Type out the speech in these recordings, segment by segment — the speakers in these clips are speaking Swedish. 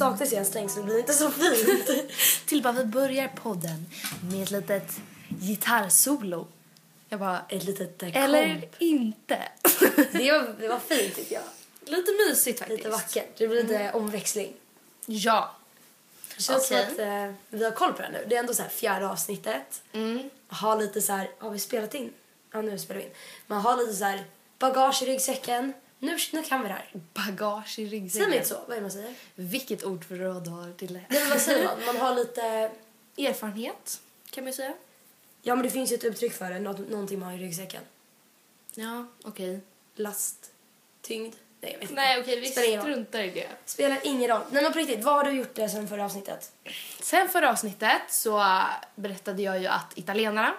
saknas ju en sträng så det blir inte så fint. Till bara vi börjar podden med ett litet gitarrsolo. Jag bara, Ett litet eh, eller komp. inte. Det var, det var fint tycker jag. lite mysigt faktiskt. Lite vackert. Det blir lite omväxling. Ja. Det känns Okej. som att eh, vi har koll på det här nu. Det är ändå så här fjärde avsnittet. Mm. Har lite så här, har vi spelat in? Ja nu spelar vi in. Man har lite så här bagage i ryggsäcken. Nu, nu kan vi det här. Bagage i ryggsäcken. Säger man inte så? Vad är det man säger? Vilket ordförråd du har Dille. Nej men vad säger man? Man har lite... Erfarenhet, kan man ju säga. Ja men det finns ju ett uttryck för det. Nå någonting man har i ryggsäcken. Ja, okej. Last. Tyngd. Nej jag vet inte. Nej, okej, vi Spelar struntar i det. Spelar ingen roll. Nej men på riktigt, vad har du gjort det sen förra avsnittet? Sen förra avsnittet så berättade jag ju att italienarna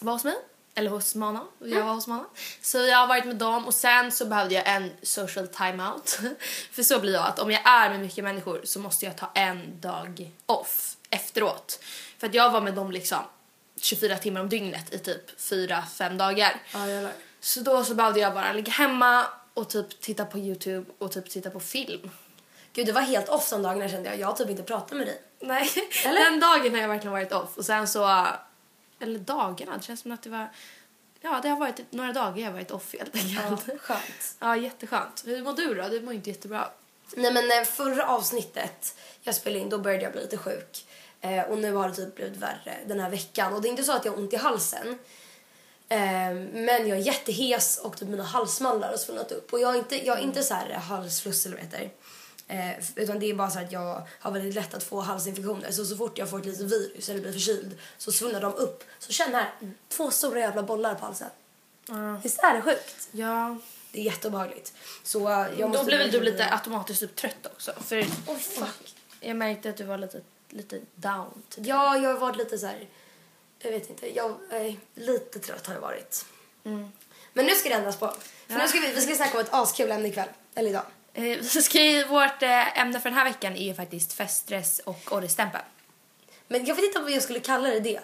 var hos mig. Eller hos Mana. Jag var hos Mana. Så jag har varit med dem och sen så behövde jag en social timeout. För så blir jag att om jag är med mycket människor så måste jag ta en dag off efteråt. För att jag var med dem liksom 24 timmar om dygnet i typ 4-5 dagar. Ja. Så då så behövde jag bara ligga hemma och typ titta på Youtube och typ titta på film. Gud det var helt off de dagarna kände jag. Jag har typ inte pratat med dig. Nej, Eller? den dagen har jag verkligen varit off. Och sen så, eller dagarna, det känns som att det var, ja det har varit några dagar jag har varit off helt enkelt. Ja, skönt. jätteskönt. Hur mår du då? Du mår inte jättebra. Nej men eh, förra avsnittet jag spelade in då började jag bli lite sjuk. Eh, och nu har det typ blivit värre den här veckan. Och det är inte så att jag har ont i halsen. Eh, men jag är jättehes och typ mina halsmandlar har svullnat upp. Och jag är inte, jag är inte så här halsfluss eller vad det heter. Eh, utan det är bara så att jag har väldigt lätt att få halsinfektioner. Så så fort jag får ett litet virus eller blir förkyld så svullnar de upp. Så känn här, två stora jävla bollar på halsen. Visst är det sjukt? Ja. Det är jätteobehagligt. Så jag måste Då blev du lite automatiskt typ trött också. För Oj, fuck. jag märkte att du var lite, lite down. Typ. Ja, jag har varit lite så här... Jag vet inte. Jag, eh, lite trött har jag varit. Mm. Men nu ska det ändras på. För nu ska vi, vi ska snacka om ett askul ämne ikväll. Eller idag. Eh, Så ska ju, vårt eh, ämne för den här veckan är ju faktiskt feststress och åldersstämpel. Men jag vet inte om jag skulle kalla det det.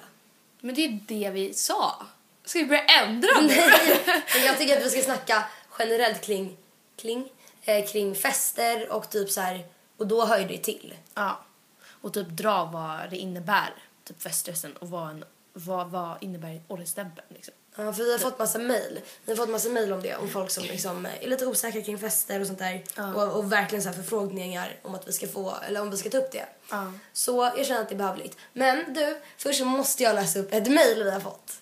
Men det är ju det vi sa. Ska vi börja ändra nu? Nej, men jag tycker att vi ska snacka generellt kring, kring, eh, kring fester och typ så här... Och då hör ju det till. Ja. Och typ dra vad det innebär, typ feststressen och vad, en, vad, vad innebär åldersstämpeln liksom. Ja, för vi har fått massa mejl. Vi har fått massa mejl om det. Om folk som liksom är lite osäkra kring fester och sånt där. Och, och verkligen så förfrågningar om att vi ska få, eller om vi ska ta upp det. Ja. Så jag känner att det är behövligt. Men du, först måste jag läsa upp ett mejl vi har fått.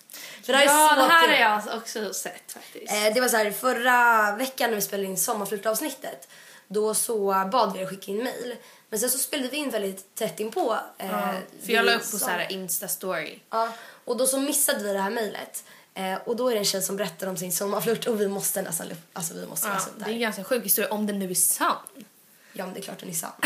För det här ja, är det här har jag också sett faktiskt. Eh, det var så här, förra veckan när vi spelade in sommarflirtavsnittet då så bad vi er skicka in mejl. Men sen så spelade vi in väldigt tätt inpå. Eh, ja, för jag la upp på så här Insta-story. Ja, och då så missade vi det här mejlet. Eh, och då är det en tjej som berättar om sin sommarflört och vi måste nästan, alltså vi måste Ja, läsa upp det det är en ganska sjuk historia om den nu är sann. Ja men det är klart den är sann.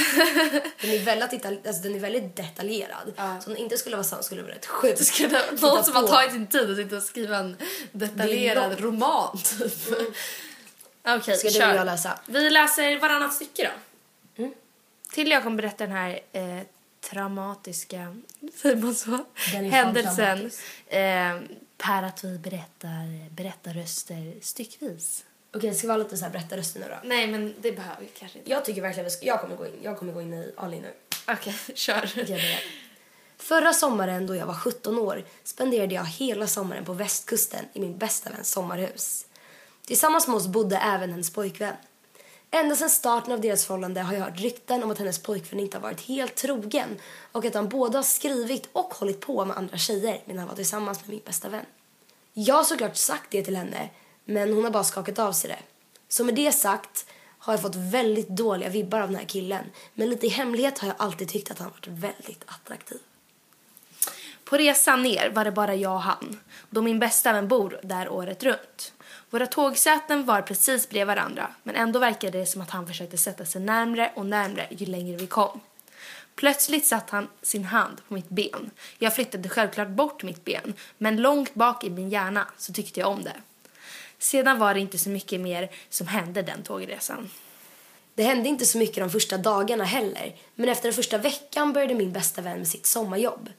den, är väldigt, alltså, den är väldigt detaljerad. Ja. Så om den inte skulle vara sann skulle det vara rätt sjukt. Ska Titta någon som har tagit sin tid att sitta och skriva en detaljerad roman typ. Okej, Ska du kör. och jag läsa? Vi läser varannat stycke då. Mm. Till jag kommer berätta den här eh, traumatiska, säger man så? Händelsen eh, per att vi berättar berättarröster styckvis. Okej, det ska vara lite så här berättarröster nu då. Nej, men det behöver vi kanske inte. Jag tycker verkligen vi ska, jag kommer gå in, jag kommer gå in i all in nu. Okej, kör. Jag börjar. Förra sommaren då jag var 17 år spenderade jag hela sommaren på västkusten i min bästa väns sommarhus. Tillsammans med oss bodde även hennes pojkvän. Ända sedan starten av deras förhållande har jag hört rykten om att hennes pojkvän inte har varit helt trogen och att han både har skrivit och hållit på med andra tjejer medan han var tillsammans med min bästa vän. Jag har såklart sagt det till henne, men hon har bara skakat av sig det. Så med det sagt har jag fått väldigt dåliga vibbar av den här killen, men lite i hemlighet har jag alltid tyckt att han varit väldigt attraktiv. På resan ner var det bara jag och han, då min bästa vän bor där året runt. Våra tågsäten var precis bredvid varandra, men ändå verkade det som att han försökte sätta sig närmre och närmre ju längre vi kom. Plötsligt satte han sin hand på mitt ben. Jag flyttade självklart bort mitt ben, men långt bak i min hjärna så tyckte jag om det. Sedan var det inte så mycket mer som hände den tågresan. Det hände inte så mycket de första dagarna heller, men efter den första veckan började min bästa vän med sitt sommarjobb.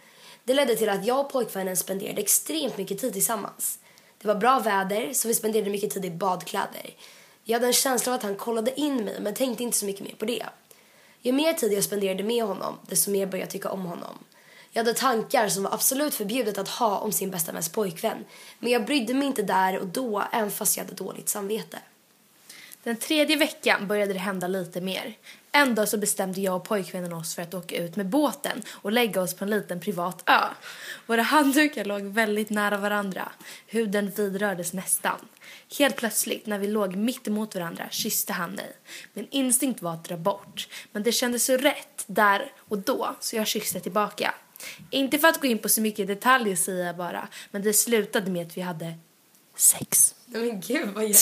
Det ledde till att jag och pojkvännen spenderade extremt mycket tid tillsammans. Det var bra väder så vi spenderade mycket tid i badkläder. Jag hade en känsla av att han kollade in mig men tänkte inte så mycket mer på det. Ju mer tid jag spenderade med honom desto mer började jag tycka om honom. Jag hade tankar som var absolut förbjudet att ha om sin bästa väns pojkvän. Men jag brydde mig inte där och då även fast jag hade dåligt samvete. Den tredje veckan började det hända lite mer. En dag så bestämde jag och pojkvännen oss för att åka ut med båten och lägga oss på en liten privat ö. Våra handdukar låg väldigt nära varandra. Huden vidrördes nästan. Helt plötsligt, när vi låg mitt emot varandra, kysste han mig. Min instinkt var att dra bort, men det kändes så rätt där och då, så jag kysste tillbaka. Inte för att gå in på så mycket detaljer säger jag bara, men det slutade med att vi hade sex. Men gud vad?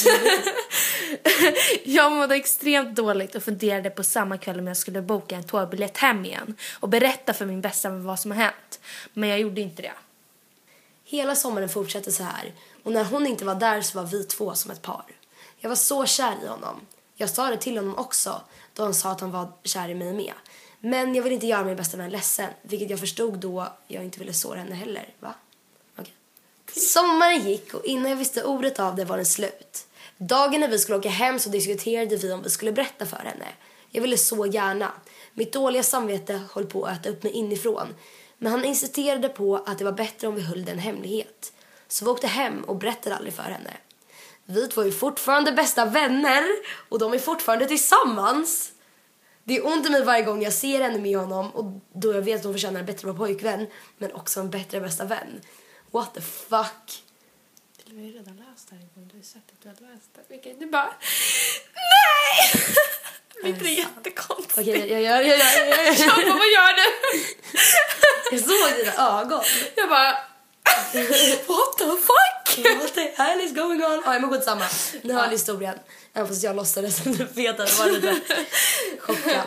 Jag mådde extremt dåligt och funderade på samma kväll om jag skulle boka en tågbiljett hem igen och berätta för min bästa vän vad som har hänt. Men jag gjorde inte det. Hela sommaren fortsatte så här och när hon inte var där så var vi två som ett par. Jag var så kär i honom. Jag sa det till honom också då han sa att han var kär i mig med. Men jag ville inte göra min bästa vän ledsen, vilket jag förstod då jag inte ville såra henne heller. Va? Okej. Sommaren gick och innan jag visste ordet av det var den slut. Dagen när vi skulle åka hem så diskuterade vi om vi skulle berätta för henne. Jag ville så gärna. Mitt dåliga samvete höll på att äta upp mig inifrån. Men han insisterade på att det var bättre om vi höll det hemlighet. Så vi åkte hem och berättade aldrig för henne. Vi två är fortfarande bästa vänner och de är fortfarande tillsammans. Det är ont i mig varje gång jag ser henne med honom och då jag vet att hon förtjänar en bättre pojkvän men också en bättre bästa vän. What the fuck? Du har ju redan läst det här en gång. Du har sagt att du har läst det. Vi kan inte bara... Nej! Det blir jättekonstigt. Okej, jag gör, jag gör, jag gör, jag. Pappa, vad gör du? Jag såg dina ögon. Jag bara... What the fuck? What the hell is going on? Ja, men skitsamma. Nu har jag historien. Även fast jag låtsades som du vet att jag var lite chockad.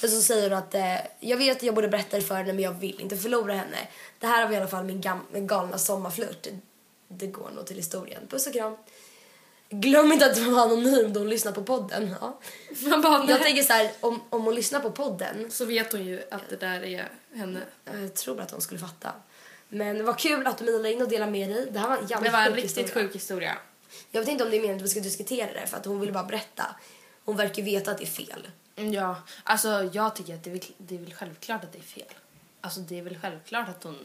Sen så säger hon att eh, jag vet att jag borde berätta det för henne men jag vill inte förlora henne. Det här var i alla fall min, gam- min galna sommarflört. Det går nog till historien. Puss och kram. Glöm inte att du var anonym då hon lyssnar på podden. Ja. Man bara, Jag tänker så här, om, om hon lyssnar på podden Så vet hon ju att det där är henne. jag tror att hon skulle fatta. Men vad kul att du mejlade in och delade med dig. Det här var en jävligt Det var en sjuk riktigt historia. sjuk historia. Jag vet inte om det är meningen att vi ska diskutera det för att hon ville bara berätta. Hon verkar veta att det är fel. Mm, Ja, alltså jag tycker att det är, väl, det är väl självklart att det är fel. Alltså det är väl självklart att hon...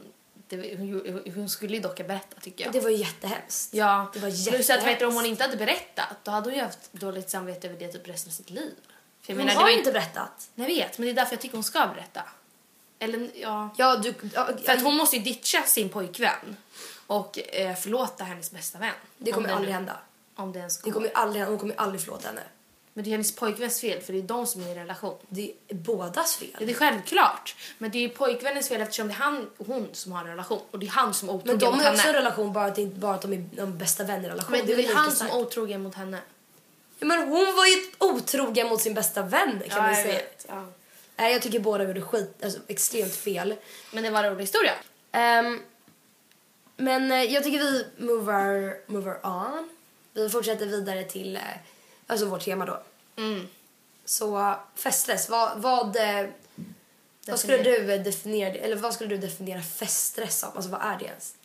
Det, hon, hon skulle dock ha berättat tycker jag. Det var jättehemskt. Ja, Det var plus att vet du, om jättehemskt. hon inte hade berättat då hade hon ju haft dåligt samvete över det typ resten av sitt liv. För jag Hon menar, det har inte berättat. Nej, jag vet, men det är därför jag tycker hon ska berätta. Eller ja... Ja, du... Ja, För att hon måste ju ditcha sin pojkvän och eh, förlåta hennes bästa vän. det kommer Om aldrig hända. Om det ens Det går. kommer ju aldrig, hon kommer aldrig förlåta henne. Men det är hennes pojkväns fel för det är de som är i relation. Det är bådas fel. Ja, det är självklart. Men det är pojkvännens fel eftersom det är han och hon som har en relation. Och det är han som är Men otrogen de mot är också en relation bara att, det inte bara att de är de bästa vänner relation. Men det är väl lika han som är otrogen mot henne. Ja, men hon var ju otrogen mot sin bästa vän kan man säga. Ja. Nej, jag tycker båda gjorde skit, alltså extremt fel. Men det var en rolig historia. Ehm, men eh, jag tycker vi mover, mover on. Vi fortsätter vidare till eh, alltså vårt tema då. Mm. Så feststress, vad, vad, eh, vad skulle du definiera eller vad skulle du definiera feststress som? Alltså vad är det ens?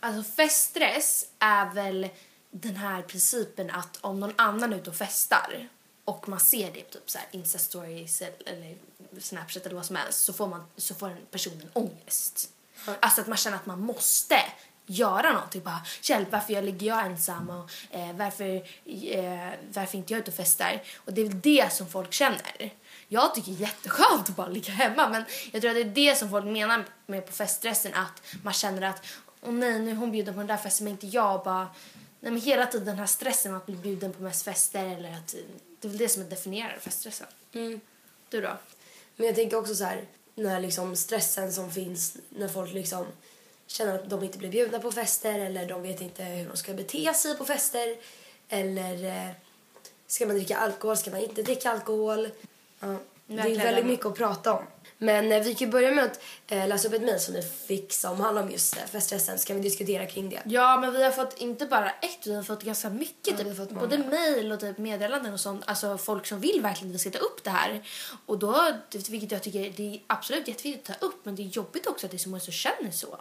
Alltså feststress är väl den här principen att om någon annan är ute och festar och man ser det på typ så här Insta-stories eller Snapchat eller vad som helst så får, man, så får den personen ångest. Ja. Alltså att man känner att man måste göra någonting. Bara, hjälp, varför jag ligger jag ensam och eh, varför, eh, varför inte jag ute och festar? Och det är väl det som folk känner. Jag tycker det är jätteskönt att bara ligga hemma men jag tror att det är det som folk menar med på feststressen att man känner att åh nej, nu är hon bjuden på den där festen men inte jag. Och Bara, nej, men hela tiden den här stressen att bli bjuden på mest fester eller att det är väl det som definierar feststressen. Du då? Men jag tänker också så här, när liksom stressen som finns när folk liksom känner att de inte blir bjudna på fester eller de vet inte hur de ska bete sig på fester eller eh, ska man dricka alkohol, ska man inte dricka alkohol? Ja, det är väldigt mycket att prata om. Men eh, vi kan börja med att eh, läsa upp ett mejl som vi fick som handlar om just feststressen. Ska vi diskutera kring det? Ja, men vi har fått inte bara ett, vi har fått ganska mycket. Ja, typ, fått både mejl och typ meddelanden och sånt. Alltså folk som vill verkligen ska ta upp det här. Och då, vilket jag tycker det är absolut jätteviktigt att ta upp, men det är jobbigt också att det är så många som känner så.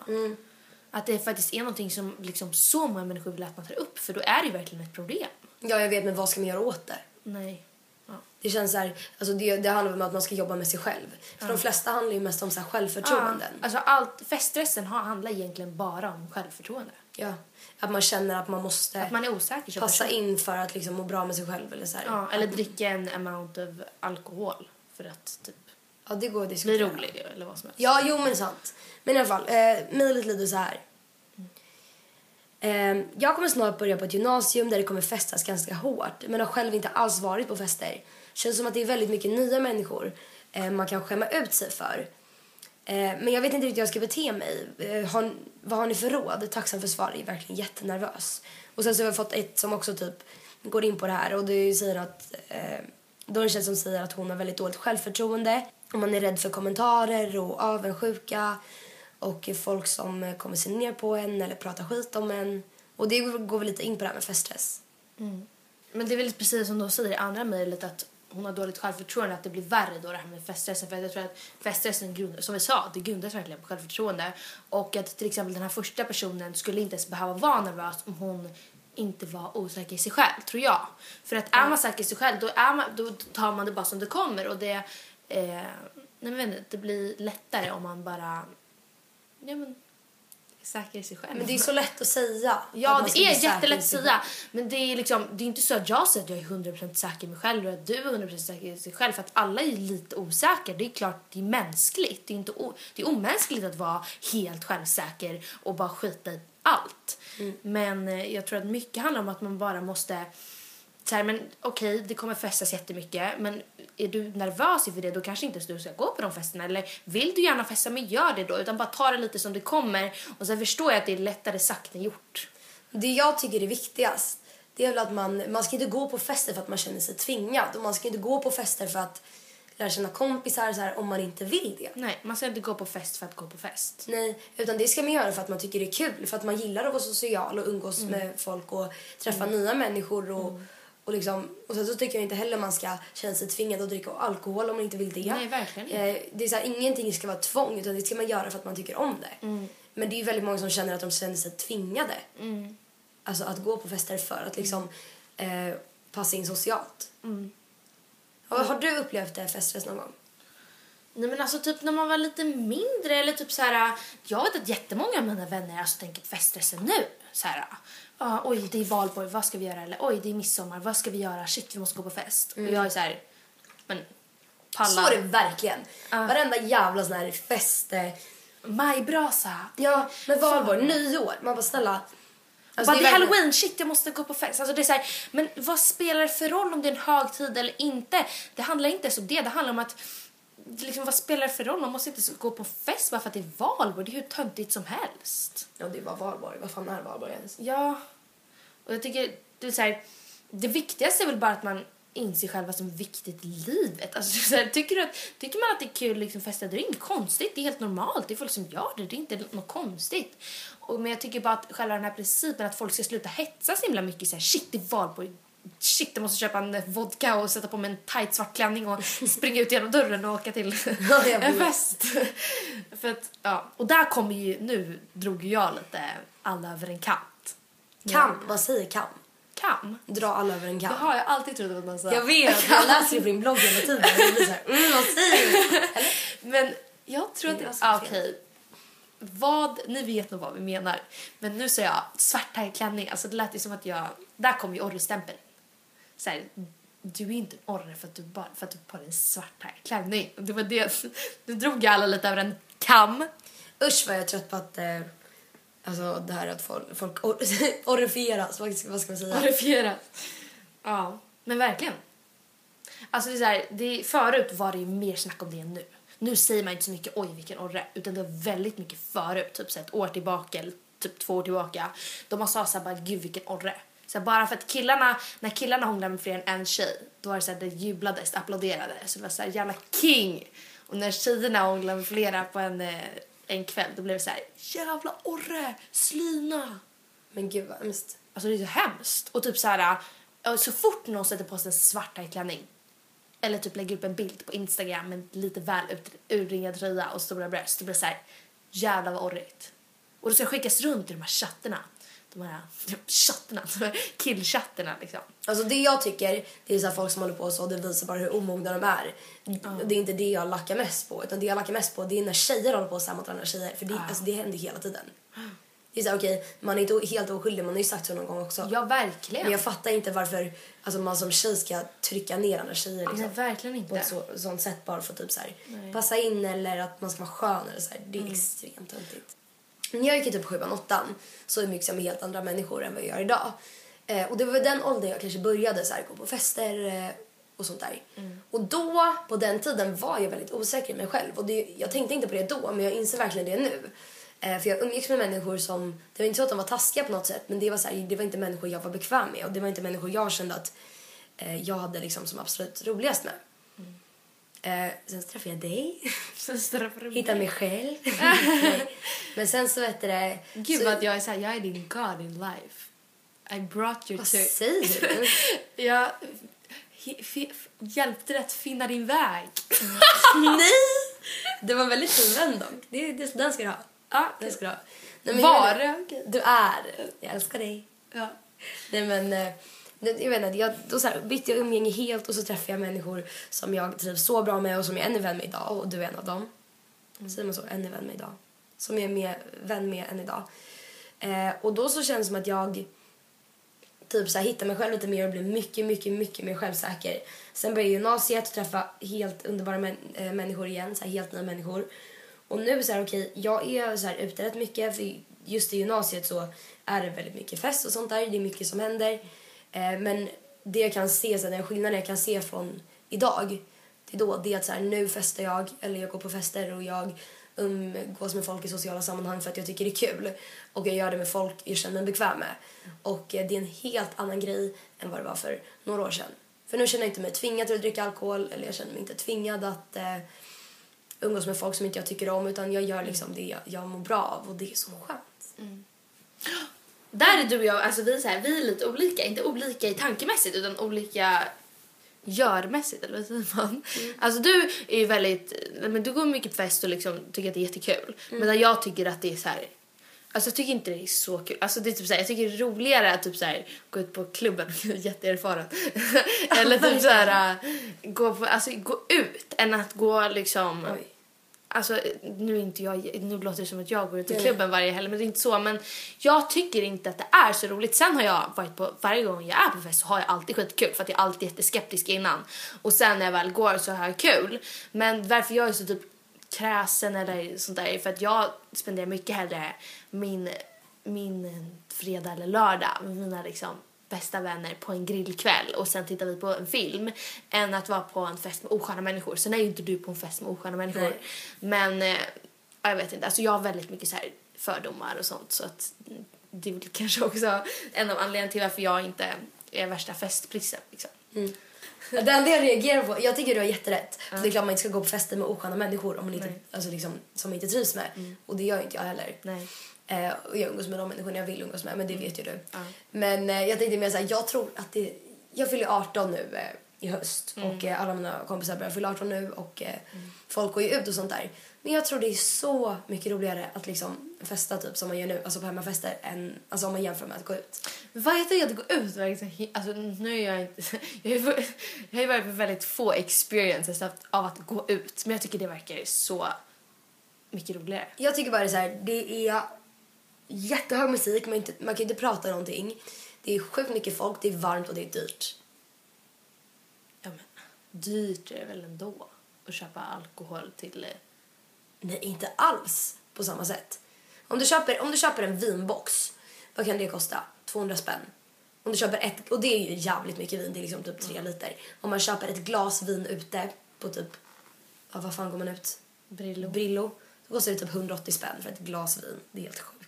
att det faktiskt är någonting som liksom så många människor vill att man tar upp för då är det ju verkligen ett problem. Ja, jag vet, men vad ska man göra åt det? Nej. Ja. Det känns så här, alltså det, det handlar om att man ska jobba med sig själv. För de flesta handlar ju mest om så här självförtroenden. Alltså allt, feststressen handlar egentligen bara om självförtroende. Ja. Att man känner att man måste Att man är osäker passa person. in för att liksom må bra med sig själv eller så här. Ja, eller dricka en amount of alkohol för att typ Ja, det går att bli rolig eller vad som helst. Ja, jo men sant. Men i alla fall, eh, mejlet lyder så här. Eh, jag kommer snart börja på ett gymnasium där det kommer festas ganska hårt men har själv inte alls varit på fester. Känns som att det är väldigt mycket nya människor eh, man kan skämma ut sig för. Eh, men jag vet inte riktigt hur jag ska bete mig. Eh, har, vad har ni för råd? Tacksam för svar. Jag är verkligen jättenervös. Och sen så har jag fått ett som också typ går in på det här och det säger att eh, då är det en tjej som säger att hon har väldigt dåligt självförtroende och man är rädd för kommentarer och avundsjuka och folk som kommer se ner på en eller prata skit om en. Och det går väl lite in på det här med feststress. Men det är väl precis som de säger i andra mejlet att hon har dåligt självförtroende att det blir värre då det här med feststressen. För jag tror att feststressen grund, som vi sa det grundas verkligen på självförtroende. Och att till exempel den här första personen skulle inte ens behöva vara nervös om hon inte var osäker i sig själv tror jag. För att är man säker i sig själv då, är man, då tar man det bara som det kommer. Och det eh, nej men det blir lättare om man bara ja men säker i sig själv Men det är så lätt att säga. Ja, det är jättelätt att säga. Men det är liksom, det är inte så att jag säger att jag är 100% säker i mig själv och att du är 100% säker i sig själv. För att alla är lite osäkra. Det är klart, det är mänskligt. Det är, inte o, det är omänskligt att vara helt självsäker och bara skita i allt. Men eh, jag tror att mycket handlar om att man bara måste så här, men okej, det kommer festas jättemycket, men är du nervös inför det, då kanske inte du ska gå på de festerna. Eller vill du gärna festa, men gör det då. Utan bara ta det lite som det kommer. Och sen förstår jag att det är lättare sagt än gjort. Det jag tycker är viktigast det är väl att man, man ska inte gå på fester för att man känner sig tvingad. Och man ska inte gå på fester för att lära känna kompisar så här, om man inte vill det. Nej, man ska inte gå på fest för att gå på fest. Nej, utan det ska man göra för att man tycker det är kul. För att man gillar att vara social och umgås med folk och träffa nya människor. Och, och, liksom, och sen så tycker jag inte heller man ska känna sig tvingad att dricka alkohol om man inte vill det. Nej, verkligen inte. Eh, det är så här, ingenting ska vara tvång utan det ska man göra för att man tycker om det. Men det är väldigt många som känner att de känner sig tvingade. Alltså att gå på fester för att liksom eh, passa in socialt. Har, har du upplevt det feststress någon gång? Nej men alltså typ när man var lite mindre eller typ så här. Jag vet att jättemånga av mina vänner alltså tänker på feststressen nu. Så här. Ah, oj det är valborg, vad ska vi göra? Eller oj det är midsommar, vad ska vi göra? Shit vi måste gå på fest. Och jag är så här. Men palla. Så är det verkligen. Varenda jävla sån här fest... eh, Majbrasa. Ja, men valborg, nyår. Man bara snälla. Alltså, bara, det är verkligen- halloween, shit jag måste gå på fest. Alltså, det är så här, men vad spelar det för roll om det är en högtid eller inte? Det handlar inte ens om det, det handlar om att liksom, vad spelar det för roll? Man måste inte gå på fest bara för att det är valborg. Det är hur töntigt som helst. Ja, det var valborg. Vad fan är valborg ens? Ja, och jag tycker det är så här, det viktigaste är väl bara att man inser själv vad som är viktigt i livet. Alltså, så här, tycker, du att, tycker man att det är kul att liksom festa, det är inget konstigt. Det är helt normalt. Det är folk som gör det. Det är inte något konstigt. Och, men jag tycker bara att själva den här principen att folk ska sluta hetsa så himla mycket. Så här, shit, det är valborg. Shit, jag måste köpa en vodka och sätta på mig en tight svart klänning och springa ut genom dörren och åka till Ja, jag en fest. För att, ja. Och där kommer ju, nu drog jag lite alla över en kant. Kam. Man säger kam. Kam? Dra alla över en kam. Har jag alltid trott att man sa. Jag vet, jag läser det på din blogg hela tiden. Det blir så här, mm, vad säger du? Men jag tror att... Jag Ah, har. Okej. Vad... Ni vet nog vad vi menar. Men nu säger jag svart klänning. Alltså det lät ju som att jag... Där kom ju orrestämpeln. Så här, du är inte en orre för att du bara för att du har på dig en svart klänning. Det var det. Nu drog jag alla lite över en kam. Usch vad jag är trött på att... Eh, alltså det här att folk, folk or orifieras. Vad ska, vad ska man säga? Orifierat. Ja, men verkligen. Alltså det är så här, det, förut var det ju mer snack om det än nu. Nu säger man inte så mycket oj vilken orre, utan det var väldigt mycket förut, typ så ett år tillbaka eller typ två år tillbaka. Då man sa så här bara gud vilken orre. Så här, bara för att killarna, när killarna hånglade med fler än en tjej, då var det så här, det jublades, applåderades. Så det var så här jävla king. Och när tjejerna hånglade med flera på en, eh, en kväll, då blev det så här jävla orre, slina. Men gud vad hemskt. Alltså det är så hemskt. Och typ så här, äh, så fort någon sätter på sig en svart klänning eller typ lägger upp en bild på Instagram med lite väl ut, urringad tröja och stora bröst, det blir så här, jävlar vad orrigt. Och det ska skickas runt i de här chatterna. De här här killchatterna liksom. Alltså det jag tycker, det är så folk som håller på så, det visar bara hur omogna de är. Det är inte det jag lackar mest på, utan det jag lackar mest på det är när tjejer håller på så här mot andra tjejer. För det, alltså, det händer hela tiden. Det är så här, okej, man är inte helt oskyldig, man har ju sagt så någon gång också. Ja, verkligen. Men jag fattar inte varför alltså, man som tjej ska trycka ner andra tjejer liksom. Nej, verkligen på inte. ett så, sånt sätt bara för att typ så här, passa in eller att man ska vara skön eller så här. Det är extremt töntigt. När jag gick i typ sjuan, åttan så umgicks jag med helt andra människor än vad jag gör idag. Eh, och det var den åldern jag kanske började så här, gå på fester eh, och sånt där. Och då, på den tiden, var jag väldigt osäker i mig själv. Och det, jag tänkte inte på det då, men jag inser verkligen det nu. Eh, för jag umgicks med människor som, det var inte så att de var taskiga på något sätt, men det var, så här, det var inte människor jag var bekväm med. Och det var inte människor jag kände att eh, jag hade liksom som absolut roligast med. Eh, sen träffade jag dig, hittade mig själv. Men sen så vet du det... Gud så, vad jag är såhär, jag är din god in life. I brought you Vad to... säger du? Jag hjälpte dig att finna din väg. Nej! Det var väldigt fin vän dock. Det, det, den ska du ha. Ja, Den ska du ha. Nej, Var? jag-. Du är. Jag älskar dig. Ja. Nej men, eh, jag vet inte, jag, då så här, bytte jag umgänge helt och så träffade jag människor som jag trivs så bra med och som jag än är vän med idag och du är en av dem. Säger man så? Än är vän med idag. Som jag är med, vän med än idag. Eh, och då så känns det som att jag typ så här, hittar mig själv lite mer och blir mycket, mycket, mycket mer självsäker. Sen började jag gymnasiet och träffa helt underbara män, äh, människor igen, så här, helt nya människor. Och nu så här, okej, jag är så här ute rätt mycket för just i gymnasiet så är det väldigt mycket fest och sånt där, det är mycket som händer. Eh, men det jag kan se, så den skillnaden jag kan se från idag, till då, det är att så här, nu festar jag, eller jag går på fester och jag umgås med folk i sociala sammanhang för att jag tycker det är kul. Och jag gör det med folk jag känner mig bekväm med. Och eh, det är en helt annan grej än vad det var för några år sedan. För nu känner jag inte mig tvingad till att dricka alkohol eller jag känner mig inte tvingad att eh, umgås med folk som inte jag tycker om utan jag gör liksom det jag, jag mår bra av och det är så skönt. Mm. Där är du och jag, alltså vi är, så här, vi är lite olika. Inte olika i tankemässigt utan olika görmässigt eller vad säger man? Alltså du är ju väldigt, men du går mycket på fest och liksom tycker att det är jättekul. Medan jag tycker att det är så här. Alltså jag tycker inte det är så kul. Alltså det är typ så här, jag tycker det är roligare att typ så här, gå ut på klubben, jätteerfaren. eller typ så här, gå, på, alltså, gå ut än att gå liksom Oj. Alltså, nu, inte jag, nu låter det som att jag går ut i klubben varje helg, men det är inte så. Men jag tycker inte att det är så roligt. Sen har jag varit på, varje gång jag är på fest så har jag alltid skitkul för att jag är alltid jätteskeptisk innan. Och sen när jag väl går så har jag kul. Men varför jag är så typ kräsen eller sånt där är för att jag spenderar mycket hellre min, min fredag eller lördag med mina liksom bästa vänner på en grillkväll och sen tittar vi på en film än att vara på en fest med osköna människor. Sen är ju inte du på en fest med osköna människor. Nej. Men eh, jag vet inte, alltså jag har väldigt mycket så här fördomar och sånt så att mm, det är väl kanske också en av anledningarna till varför jag inte är värsta festprissen liksom. Det enda jag reagerar på, jag tycker du har jätterätt. För det är klart man inte ska gå på fester med osköna människor om man inte, Nej. alltså liksom, som man inte trivs med. Och det gör inte jag heller. Nej. Eh, och jag umgås med de människorna jag vill umgås med, men det vet ju du. Ja. Men eh, jag tänkte mer såhär, jag tror att det... Jag fyller 18 nu eh, i höst och eh, alla mina kompisar börjar fylla 18 nu och eh, folk går ju ut och sånt där. Men jag tror det är så mycket roligare att liksom festa typ som man gör nu, alltså på hemmafester, än alltså om man jämför med att gå ut. Vad jag tycker att gå ut alltså nu är jag inte, jag har ju- jag har varit på väldigt få experiences av, att gå ut men jag tycker det verkar så mycket roligare. Jag tycker bara så här, det är jättehög musik, man, inte, man kan inte prata någonting. Det är sjukt mycket folk, det är varmt och det är dyrt. Ja men dyrt är det väl ändå att köpa alkohol till eh, Nej, inte alls på samma sätt. Om du köper, om du köper en vinbox, vad kan det kosta? 200 spänn. Om du köper ett, och det är ju jävligt mycket vin, det är liksom typ 3 liter. Om man köper ett glas vin ute på typ, ja, vad fan går man ut? Brillo. Brillo. Då kostar det typ 180 spänn för ett glas vin. Det är helt sjukt.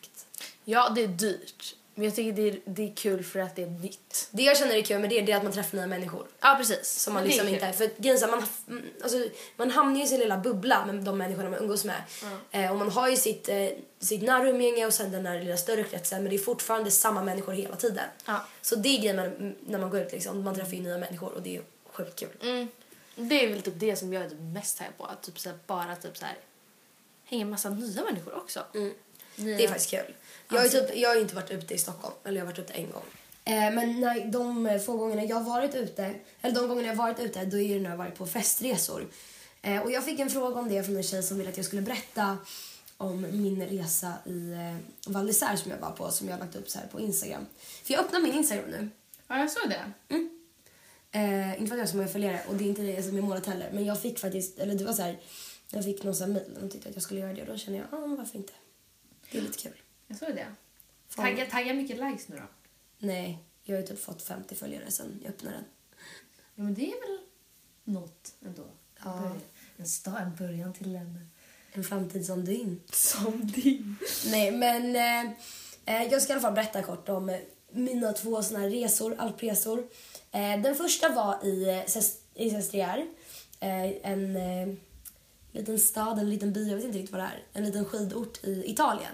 Ja det är dyrt men jag tycker det är, det är kul för att det är nytt. Det jag känner är kul med det, det är att man träffar nya människor. Ja precis. Som man Det är liksom kul. inte... För grejen är så här, man, mm, alltså, man hamnar ju i sin lilla bubbla med de människorna man umgås med. Eh, och man har ju sitt, eh, sitt nära umgänge och sen den där lilla större kretsen men det är fortfarande samma människor hela tiden. Ja. Så det är grejen med, mm, när man går ut liksom. Man träffar ju nya människor och det är sjukt kul. Mm. Det är väl typ det som jag är typ mest här på. Att typ så här, bara typ så här, hänga massa nya människor också. Mm. Ni- Det är faktiskt kul. Jag har, ju typ, jag har inte varit ute i Stockholm, eller jag har varit ute en gång. Eh, men när, de eh, få gångerna jag har varit ute, eller de gångerna jag har varit ute, då är det när jag varit på festresor. Eh, och jag fick en fråga om det från en tjej som ville att jag skulle berätta om min resa i eh, Val d'Isère som jag var på, som jag har lagt upp så här på Instagram. För jag öppnar min Instagram nu. Ja, jag såg det. Eh, inte för att jag har så många följare och det är inte det som är målet heller. Men jag fick faktiskt, eller det var så här, jag fick någon sån här mail och de tyckte att jag skulle göra det och då kände jag, ja men varför inte? Det är lite kul. Jag såg det. Fan. Tagga, tagga mycket likes nu då. Nej, jag har ju typ fått 50 följare sen jag öppnade den. Ja, men det är väl något ändå. Ja. En, sta, en början till en... En framtid som din. Som din. Nej men eh, eh, jag ska i alla fall berätta kort om eh, mina två såna här resor, alpresor. Eh, den första var i, eh, i Sestriere. Eh, en liten stad, en liten by, jag vet inte riktigt vad det är. En liten skidort i Italien.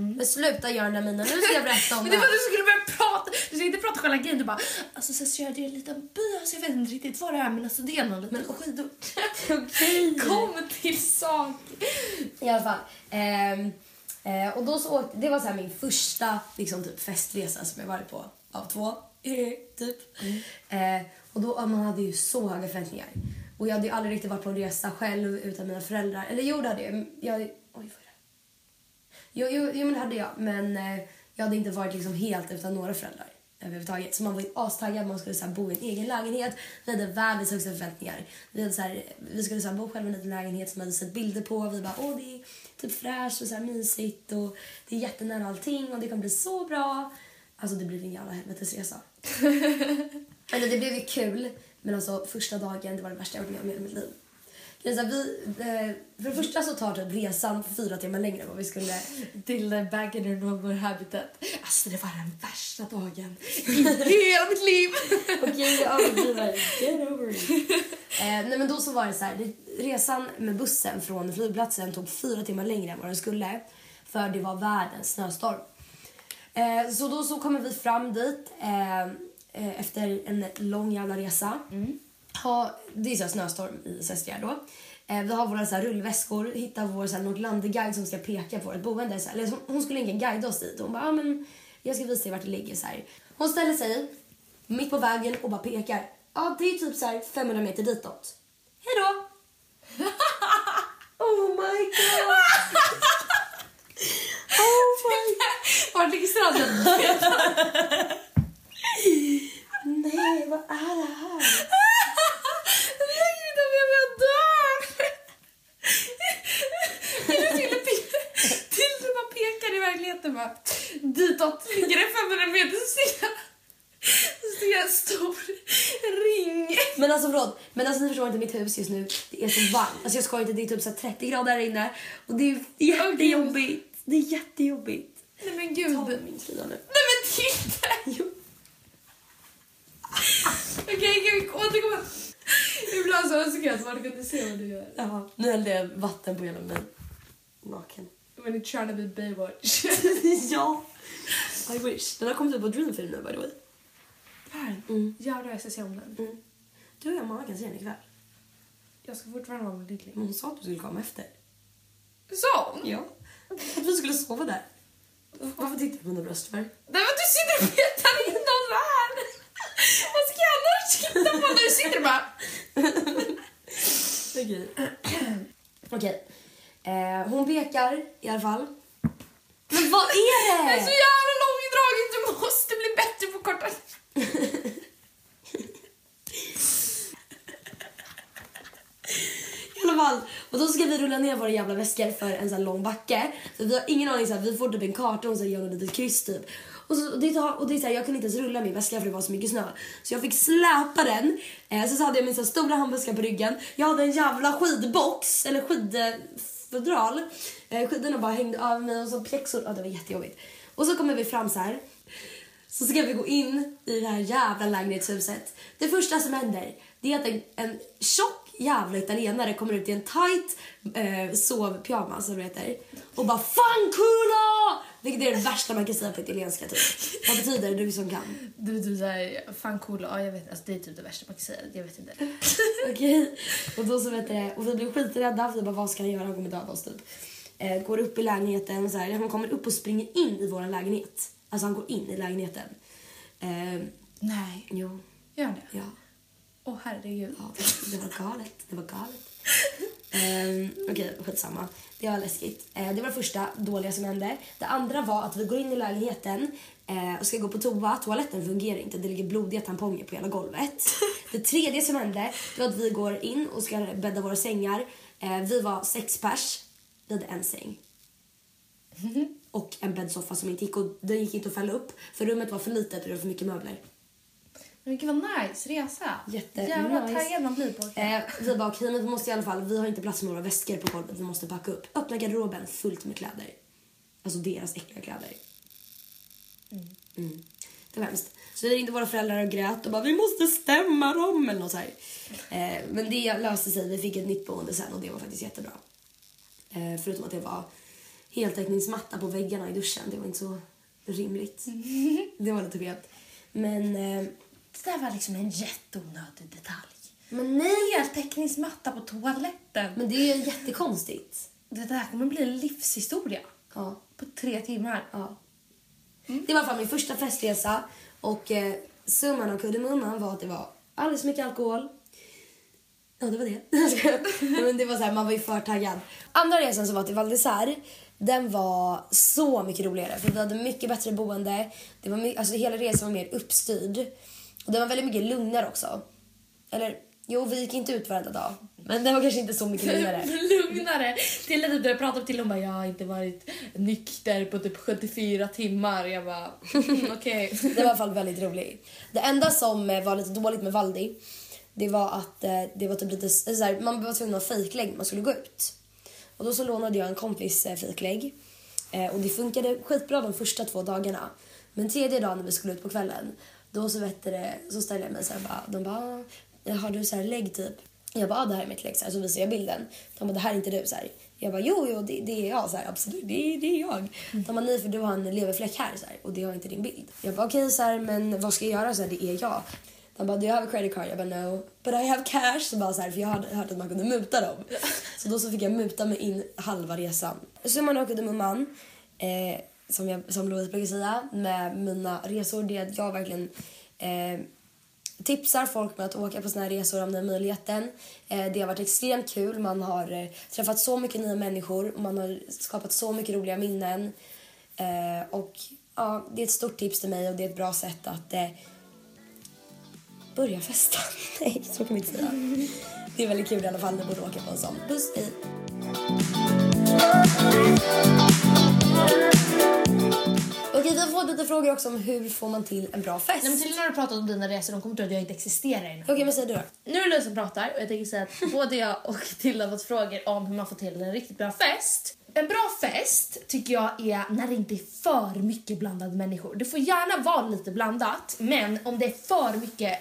Men sluta göra den minen, nu ska jag berätta om Men det var du skulle börja prata. Du ska inte prata själva grejen. Du bara, alltså Cecilia det är en liten by. Alltså, jag vet inte riktigt vad det är men alltså det är någon liten skidort. Okej. Kom till sak. I alla fall. Ehm, eh, och då så åkte, det var så här min första liksom, typ, festresa som jag varit på av två. eh, typ. Eh, och då, man hade ju så höga förväntningar. Och jag hade ju aldrig riktigt varit på en resa själv utan mina föräldrar. Eller jo, det hade jag. jag oj? Jo, jo, jo, men det hade jag. Men eh, jag hade inte varit liksom helt utan några föräldrar överhuvudtaget. Så man var ju astaggad. Man skulle så här, bo i en egen lägenhet. Vi hade världens högsta förväntningar. Vi, hade, så här, vi skulle så här, bo själva i en liten lägenhet som vi hade sett bilder på. Vi bara, åh det är typ fräscht och så här mysigt och det är jättenära allting och det kommer bli så bra. Alltså det blev en jävla helvetesresa. Eller det blev ju kul, men alltså första dagen det var det värsta jag varit med om i mitt liv. Här, vi, eh, för det första så tar typ resan fyra timmar längre än vad vi skulle. Till in your normal habitat. Alltså det var den värsta dagen i hela mitt liv. Okej, jag överdriver. Get over it. Eh, nej men då så var det så här, resan med bussen från flygplatsen tog fyra timmar längre än vad den skulle. För det var världens snöstorm. Eh, så då så kommer vi fram dit eh, eh, efter en lång jävla resa. Ha, det är så snöstorm i Sestriere då. Eh, vi har våra så rullväskor, hittar vår så här Nordlandeguide som ska peka på vårt boende. Så här, eller hon, skulle egentligen guida oss dit. Hon bara, ah, men jag ska visa dig vart det ligger. Så här. Hon ställer sig mitt på vägen och bara pekar. Ja, det är typ så här 500 meter ditåt. Hej då! oh my god! oh my Var ligger stranden? Nej, vad är det här? Lägg inte med mig, jag dör! Till och till du bara pekar i verkligheten bara ditåt ligger det 500 meter så ser jag, så ser jag en stor ring. Men alltså förlåt, men alltså ni förstår inte mitt hus just nu. Det är så varmt. Alltså jag ska inte, det är typ så här 30 grader här inne. Och det är jättejobbigt. Det är jättejobbigt. Nej men gud. Ta Nej min tröja nu. men titta! Jo. Okej, kan vi återkomma? Ibland så önskar jag att man kunde se vad du gör. Ja, nu hällde jag vatten på hela mig. Naken. When you're trying to be Baywatch. ja. I wish. Den har kommit ut på Dreamfilm nu by the way. Här. Mm. Jävlar jag ska se om den. Mm. Du och jag mamma kan se den ikväll. Jag ska fortfarande vara med. Men hon sa att du skulle komma efter. Så? Ja. Att vi skulle sova där. Varför tittar du på mina bröst för? Nej men du sitter och petar in dem här! Vad ska jag annars titta på när du sitter och bara... Okej. Okej. Eh, hon pekar i alla fall. Men vad är Det är så det? jävla långdraget, du måste bli bättre på korta... I alla fall. Och då ska vi rulla ner våra jävla väskor för en sån här lång backe. Så vi har ingen aning, så här, vi får typ en karta och så gör något litet kryss typ. Och, så, och det, och det är så här, jag kunde inte ens rulla min väska för det var så mycket snö. Så jag fick släpa den. Eh, så, så hade jag min så här, stora handväska på ryggen. Jag hade en jävla skidbox, eller skidfodral. Eh, skidorna bara hängde av mig och så pjäxor. Ja, det var jättejobbigt. Och så kommer vi fram så här. Så ska vi gå in i det här jävla lägenhetshuset. Det första som händer det är att en, en tjock jävla italienare kommer ut i en tight eh, sovpyjamas som det heter. Och bara Fanculo! Vilket är det värsta man kan säga på italienska typ. Vad betyder det du som kan? Du typ såhär, fan cool, ja jag vet, alltså det är typ det värsta man kan säga, jag vet inte. Okej. Och då så vet det, och vi blev skiträdda för vi bara vad ska han göra? Han kommer döda oss typ. Eh, går upp i lägenheten. Så här, han kommer upp och springer in i vår lägenhet. Alltså han går in i lägenheten. Eh, Nej. jo, Gör det? ja. Åh herregud. Ja, det var galet. Det var galet. Um, Okej, okay, skitsamma. Det var läskigt. Uh, det var det första dåliga som hände. Det andra var att vi går in i lägenheten uh, och ska gå på toa. Toaletten fungerar inte. Det ligger blodiga tamponger på hela golvet. det tredje som hände var att vi går in och ska bädda våra sängar. Uh, vi var sex pers. Vi hade en säng. och en bäddsoffa som inte gick, och den gick inte att fälla upp för rummet var för litet och det var för mycket möbler. Men gud vad nice resa. Jätte Jävla nice. taggad man blir på. Eh, vi bara, okej men vi måste i alla fall, vi har inte plats med några väskor på golvet, vi måste packa upp. Öppna garderoben fullt med kläder. Alltså deras äckliga kläder. Mm. Det var hemskt. Så vi ringde våra föräldrar och grät och bara, vi måste stämma dem eller något så här. Eh, men det löste sig, vi fick ett nytt boende sen och det var faktiskt jättebra. Eh, förutom att det var heltäckningsmatta på väggarna i duschen, det var inte så rimligt. det var lite fet. Men eh, Det där var liksom en jätteonödig detalj. men nej! Heltäckningsmatta på toaletten. Men det är ju jättekonstigt. Det där kommer bli en livshistoria. Ja. På tre timmar. ja. Det var fall min första festresa och eh, summan av kuddelmumman var att det var alldeles för mycket alkohol. Ja, det var det. Men det var så här, man var ju för taggad. Andra resan som var till Val den var så mycket roligare för vi hade mycket bättre boende. Det var my- alltså hela resan var mer uppstyrd. Och den var väldigt mycket lugnare också. Eller, jo vi gick inte ut varenda dag. Men den var kanske inte så mycket lugnare. Lugnare. Till när du pratade till och bara jag har inte varit nykter på typ 74 timmar. Jag bara mm, okej. Det var i alla fall väldigt roligt. Det enda som eh, var lite dåligt med Valdi, det var att eh, det var typ lite så här, man var tvungen att ha fejklägg man skulle gå ut. Och då så lånade jag en kompis eh, fejklägg. Och det funkade skitbra de första två dagarna. Men tredje dagen när vi skulle ut på kvällen, då så, vet det, så ställde jag mig så här bara, de bara, "Ah, har du så här lägg typ? Jag bara, ah, det här är mitt lägg. Så, här, så visade jag bilden. De bara, det här är inte du. Så här. Jag bara, jo, jo, det, det är jag. Så här, Absolut, det, det är jag. De bara, nej, för du har en leverfläck här. Så här, och det har inte din bild. Jag bara, okej, så här, men vad ska jag göra? Så här, det är jag. De bara, do you have a credit card? Jag bara, no, but I have cash. Så bara, så här, för jag hade hört att man kunde muta dem. Så då så fick jag muta mig in halva resan. Summan av kardemumman, eh, som, jag, som Louise brukar säga, med mina resor, det är att jag verkligen eh, tipsar folk med att åka på såna här resor om den möjligheten. Eh, det har varit extremt kul. Man har eh, träffat så mycket nya människor och man har skapat så mycket roliga minnen. Eh, och ja, det är ett stort tips till mig och det är ett bra sätt att eh, börja festa. Nej, så kan vi inte säga. Det är väldigt kul i alla fall. Ni borde åka på en sån. Puss, hej! Okej, vi har fått lite frågor också om hur får man till en bra fest. Nej, men till när du pratat om dina resor, de kommer tro att jag inte existerar i den här Okej, men säg du då. Nu är det Louise som pratar och jag tänker säga att både jag och Tilda har fått frågor om hur man får till en riktigt bra fest. En bra fest tycker jag är när det inte är för mycket blandade människor. Det får gärna vara lite blandat, men om det är för mycket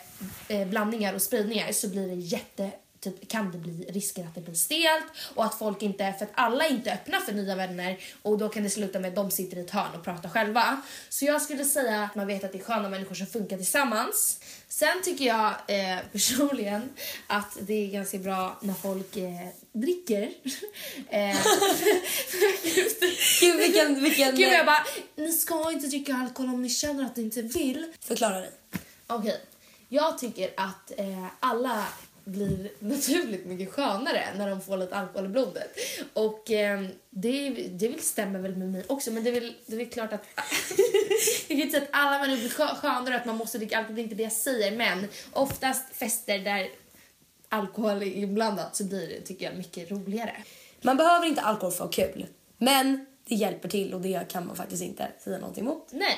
eh, blandningar och spridningar så blir det jätte Typ, kan det bli risker att det blir stelt och att folk inte, för att alla är inte öppna för nya vänner och då kan det sluta med att de sitter i ett hörn och pratar själva. Så jag skulle säga att man vet att det är sköna människor som funkar tillsammans. Sen tycker jag eh, personligen att det är ganska bra när folk eh, dricker. eh, Gud, vilken... vilken Gud, jag bara, ni ska inte dricka alkohol om ni känner att ni inte vill. Förklara dig. Okej, jag tycker att eh, alla blir naturligt mycket skönare när de får lite alkohol i blodet. Och eh, det, det väl stämmer väl med mig också, men det är väl, det är väl klart att... jag kan inte säga att alla människor blir skö- skönare att man måste dricka alkohol, det är inte det jag säger, men oftast fester där alkohol är inblandat så blir det, tycker jag, mycket roligare. Man behöver inte alkohol för att ha kul. Men det hjälper till och det kan man faktiskt inte säga någonting emot. Nej.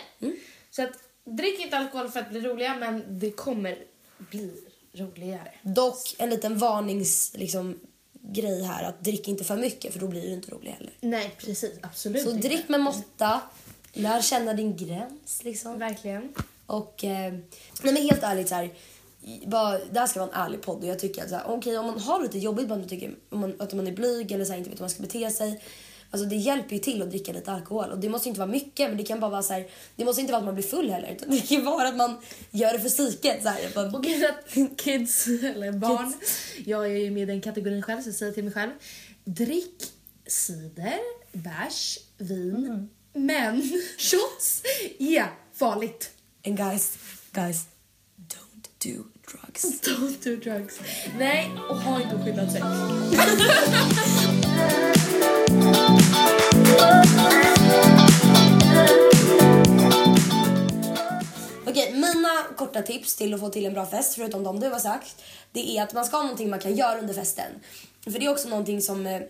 Så att drick inte alkohol för att bli roliga, men det kommer bli roligare. Dock en liten varnings liksom, grej här att drick inte för mycket för då blir det inte roligt heller. Nej, precis. Absolut Så drick med måtta. Lär känna din gräns liksom. Verkligen. Och eh, nej men helt ärligt så här, bara, det här ska vara en ärlig podd och jag tycker att så här, okej om man har lite jobbigt, man tycker om man, att man är blyg eller så här, inte vet hur man ska bete sig. Alltså det hjälper ju till att dricka lite alkohol och det måste inte vara mycket men det kan bara vara så här, det måste inte vara att man blir full heller utan det kan vara att man gör det för psyket så här. Och att kids, eller barn, jag är ju med i den kategorin själv så jag säger till mig själv, drick cider bärs, vin, men shots är farligt. And guys, guys, don't do drugs. Don't do drugs. Nej, och ha inte oskyddat sex. Okej, mina korta tips till att få till en bra fest, förutom de du har sagt, det är att man ska ha någonting man kan göra under festen. För det är också någonting som, eh,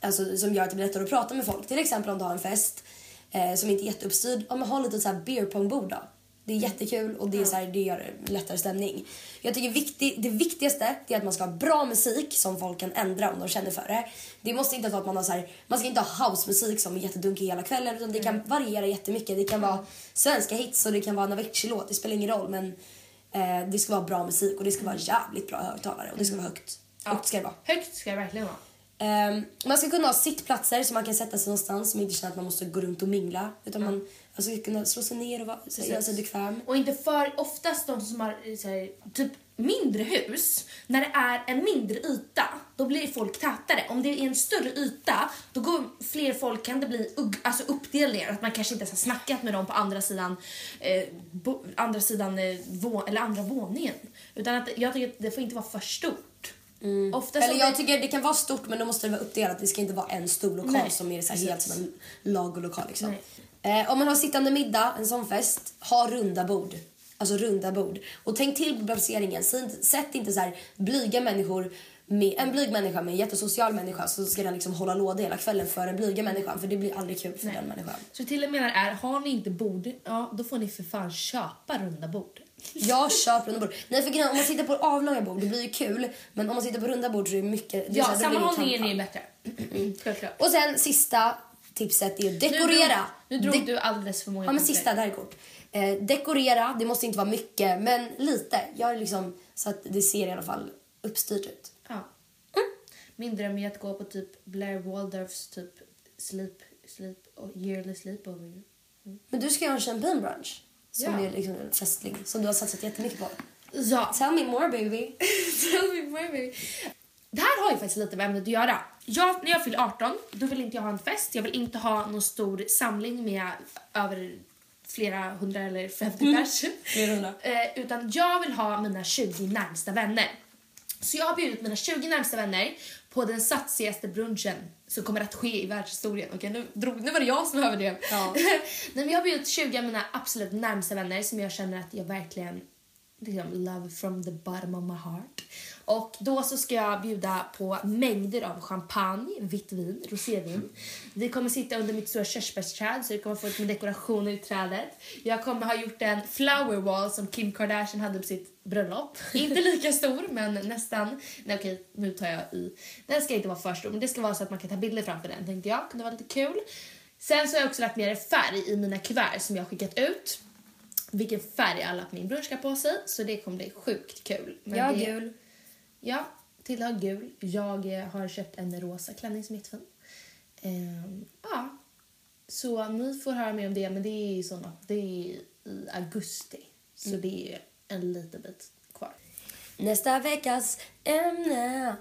alltså, som gör att det blir lättare att prata med folk. Till exempel om du har en fest eh, som inte är jätteuppstyrd, ja men ha lite så här beer pong-bord då. Det är jättekul och det, är så här, det gör lättare stämning. Jag tycker viktig, det viktigaste är att man ska ha bra musik som folk kan ändra om de känner för det. Det måste inte vara att man har så här, man ska inte ha housemusik som är jättedunkig hela kvällen utan det kan variera jättemycket. Det kan vara svenska hits och det kan vara en Avicii-låt, det spelar ingen roll men eh, det ska vara bra musik och det ska vara jävligt bra högtalare och det ska vara högt. Högt ska det vara. Högt ska det verkligen vara. Ehm, man ska kunna ha sittplatser så man kan sätta sig någonstans som inte känner att man måste gå runt och mingla. Utan man alltså, kunna slå sig ner och vara, sig bekväm. Och inte för oftast de som har eh, så här, typ mindre hus, när det är en mindre yta, då blir folk tätare. Om det är en större yta, då går fler folk, kan det bli alltså uppdelningar. Att man kanske inte ens har snackat med dem på andra sidan, eh, bo, andra sidan eh, vå, eller andra våningen. Utan att jag tycker att det får inte vara för stort. Oftast Eller jag det- tycker det kan vara stort men då måste det vara uppdelat. Det ska inte vara en stor lokal Nej, som är så helt som en lagolokal. Liksom. Nej. Eh, om man har sittande middag, en sån fest, ha runda bord. Alltså runda bord. Och tänk till på placeringen. Sätt inte så här blyga människor med en blyg människa med en jättesocial människa så ska den liksom hålla låda hela kvällen för den blyga människan för det blir aldrig kul för den människan. Så till och med är, har ni inte bord, ja då får ni för fan köpa runda bord. Jag köper runda bord. Nej för om man sitter på avlånga bord det blir ju kul men om man sitter på runda bord så är det mycket... Det Ja, sammanhållningen är ju bättre. Självklart. Och sen sista tipset är att dekorera. Nu drog, nu drog De- du alldeles för många Ja men sista, det här är kort. Eh, dekorera, det måste inte vara mycket men lite. Gör liksom så att det ser i alla fall uppstyrt ut. Ja. Min dröm är att gå på typ Blair Waldorfs typ sleep, sleep yearly sleepover. Men du ska göra en champagne brunch. Som Ja. är liksom festlig, som du har satsat jättemycket på. Ja. Tell me more baby. Tell me more, baby. Det här har ju faktiskt lite med ämnet att göra. Jag, när jag fyller 18, då vill inte jag ha en fest. Jag vill inte ha någon stor samling med över flera hundra eller 50 pers. Flera hundra. Eh, utan jag vill ha mina 20 närmsta vänner. Så jag har bjudit mina 20 närmsta vänner på den satsigaste brunchen som kommer att ske i världshistorien. Okej, nu, drog, nu var det jag som överdrev. Ja. Nej, men jag har bjudit 20 av mina absolut närmsta vänner som jag känner att jag verkligen liksom, love from the bottom of my heart. Och då så ska jag bjuda på mängder av champagne, vitt vin, rosévin. Vi kommer sitta under mitt stora körsbärsträd så det kommer få med dekorationer i trädet. Jag kommer ha gjort en flower wall som Kim Kardashian hade på sitt bröllop. inte lika stor men nästan. Nej okej, nu tar jag i. Den ska inte vara för stor men det ska vara så att man kan ta bilder framför den tänkte jag. Kunde vara lite kul. Sen så har jag också lagt ner färg i mina kuvert som jag har skickat ut vilken färg alla på min brunch ska på sig. Så det kommer bli sjukt kul. Men Ja, det, gul. Ja, till har gul. Jag eh, har köpt en rosa klänning som är jättefin. Ehm, ja, så ni får höra mer om det, men det är, såna, det är i augusti. Så Mm. det är en liten bit kvar. Nästa veckas ämne.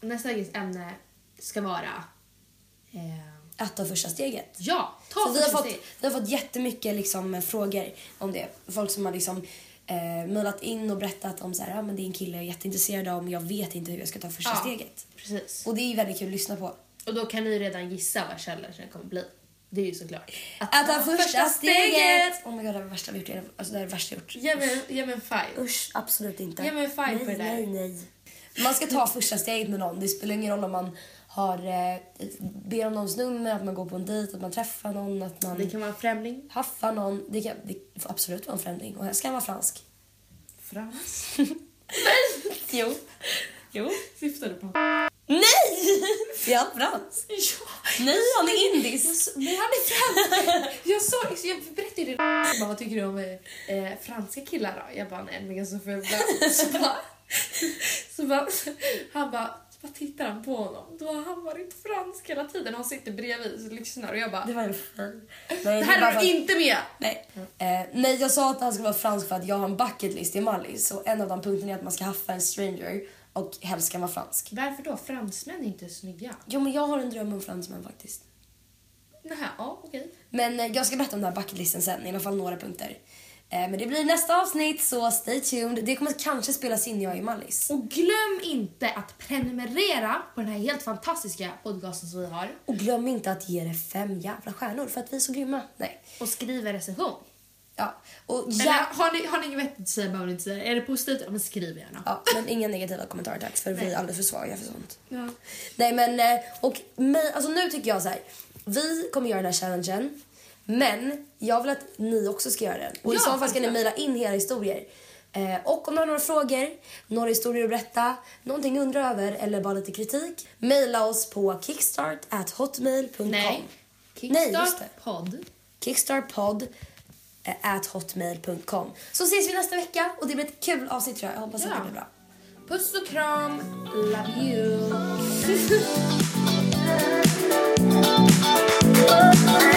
Nästa veckas ämne ska vara... ehm, Att ta första steget. ja, ta Så vi, har första fått, vi har fått jättemycket liksom, frågor om det. Folk som har liksom, eh, mejlat in och berättat om så här, ah, men det är en kille jag är jätteintresserad av men jag vet inte hur jag ska ta första Ja. steget. Precis. Och det är väldigt kul att lyssna på. Och då kan ni redan gissa vad källan kommer bli. Det är ju såklart. Att ta första steget! Oh my god, det är det värsta vi gjort. Alltså det är det värsta jag gjort. Ge mig, ge mig en five. Usch, absolut inte. Ge mig en five nej, på det där. Nej, nej. Man ska ta första steget med någon. Det spelar ingen roll om man har, eh, ber om någons nummer, att man går på en dejt, att man träffar någon, att man Det kan vara en främling. haffar någon. Det, kan, det får absolut vara en främling. Och ska han vara fransk. Frans. Jo. Jo. Syftar du på? Nej! Är han fransk? Ja. Nej, han är indisk. Nej, han är fransk. Jag, sa, jag berättade ju det. Vad tycker du om eh, franska killar då? Jag bara, nej jag är så fula. Så bara, så bara, han bara, bara tittar han på honom. Då har han varit fransk hela tiden. Han sitter bredvid och lyssnar och jag bara, Det var en fan. Nej, det är här är du inte med! Nej. Eh, nej, jag sa att han skulle vara fransk för att jag har en bucket list i Mallis. Så en av de punkterna är att man ska haffa en stranger och helst ska vara fransk. Varför då? Fransmän är inte snygga. Jo, men jag har en dröm om fransmän faktiskt. Nähä, ja okej. Men eh, jag ska berätta om den här bucketlisten sen, i alla fall några punkter. Eh, Men det blir nästa avsnitt, så stay tuned. Det kommer kanske spelas in jag i Mallis. Och glöm inte att prenumerera på den här helt fantastiska podcasten som vi har. Och glöm inte att ge det fem jävla stjärnor för att vi är så grymma. Nej. Och skriv en recension. Ja. Och Eller ja, har ni, har ni inget vettigt att säga behöver ni inte säga. Är det positivt, ja men skriv gärna. ja, men inga negativa kommentarer tack, för vi är alldeles för svaga för sånt. Ja. Nej men, eh, och mig, alltså nu tycker jag så här. Vi kommer göra den här challengen. Men jag vill att ni också ska göra det. Och i så fall ska ni mejla in era historier. Eh, och om ni har några frågor, några historier att berätta, någonting ni undrar över eller bara lite kritik, mejla oss på kickstart@hotmail.com. Nej, kickstartpodd. Kickstartpodd eh, at hotmail.com. Så ses vi nästa vecka och det blir ett kul avsnitt tror jag. Jag hoppas ja. att det blir bra. Puss och kram. Love you.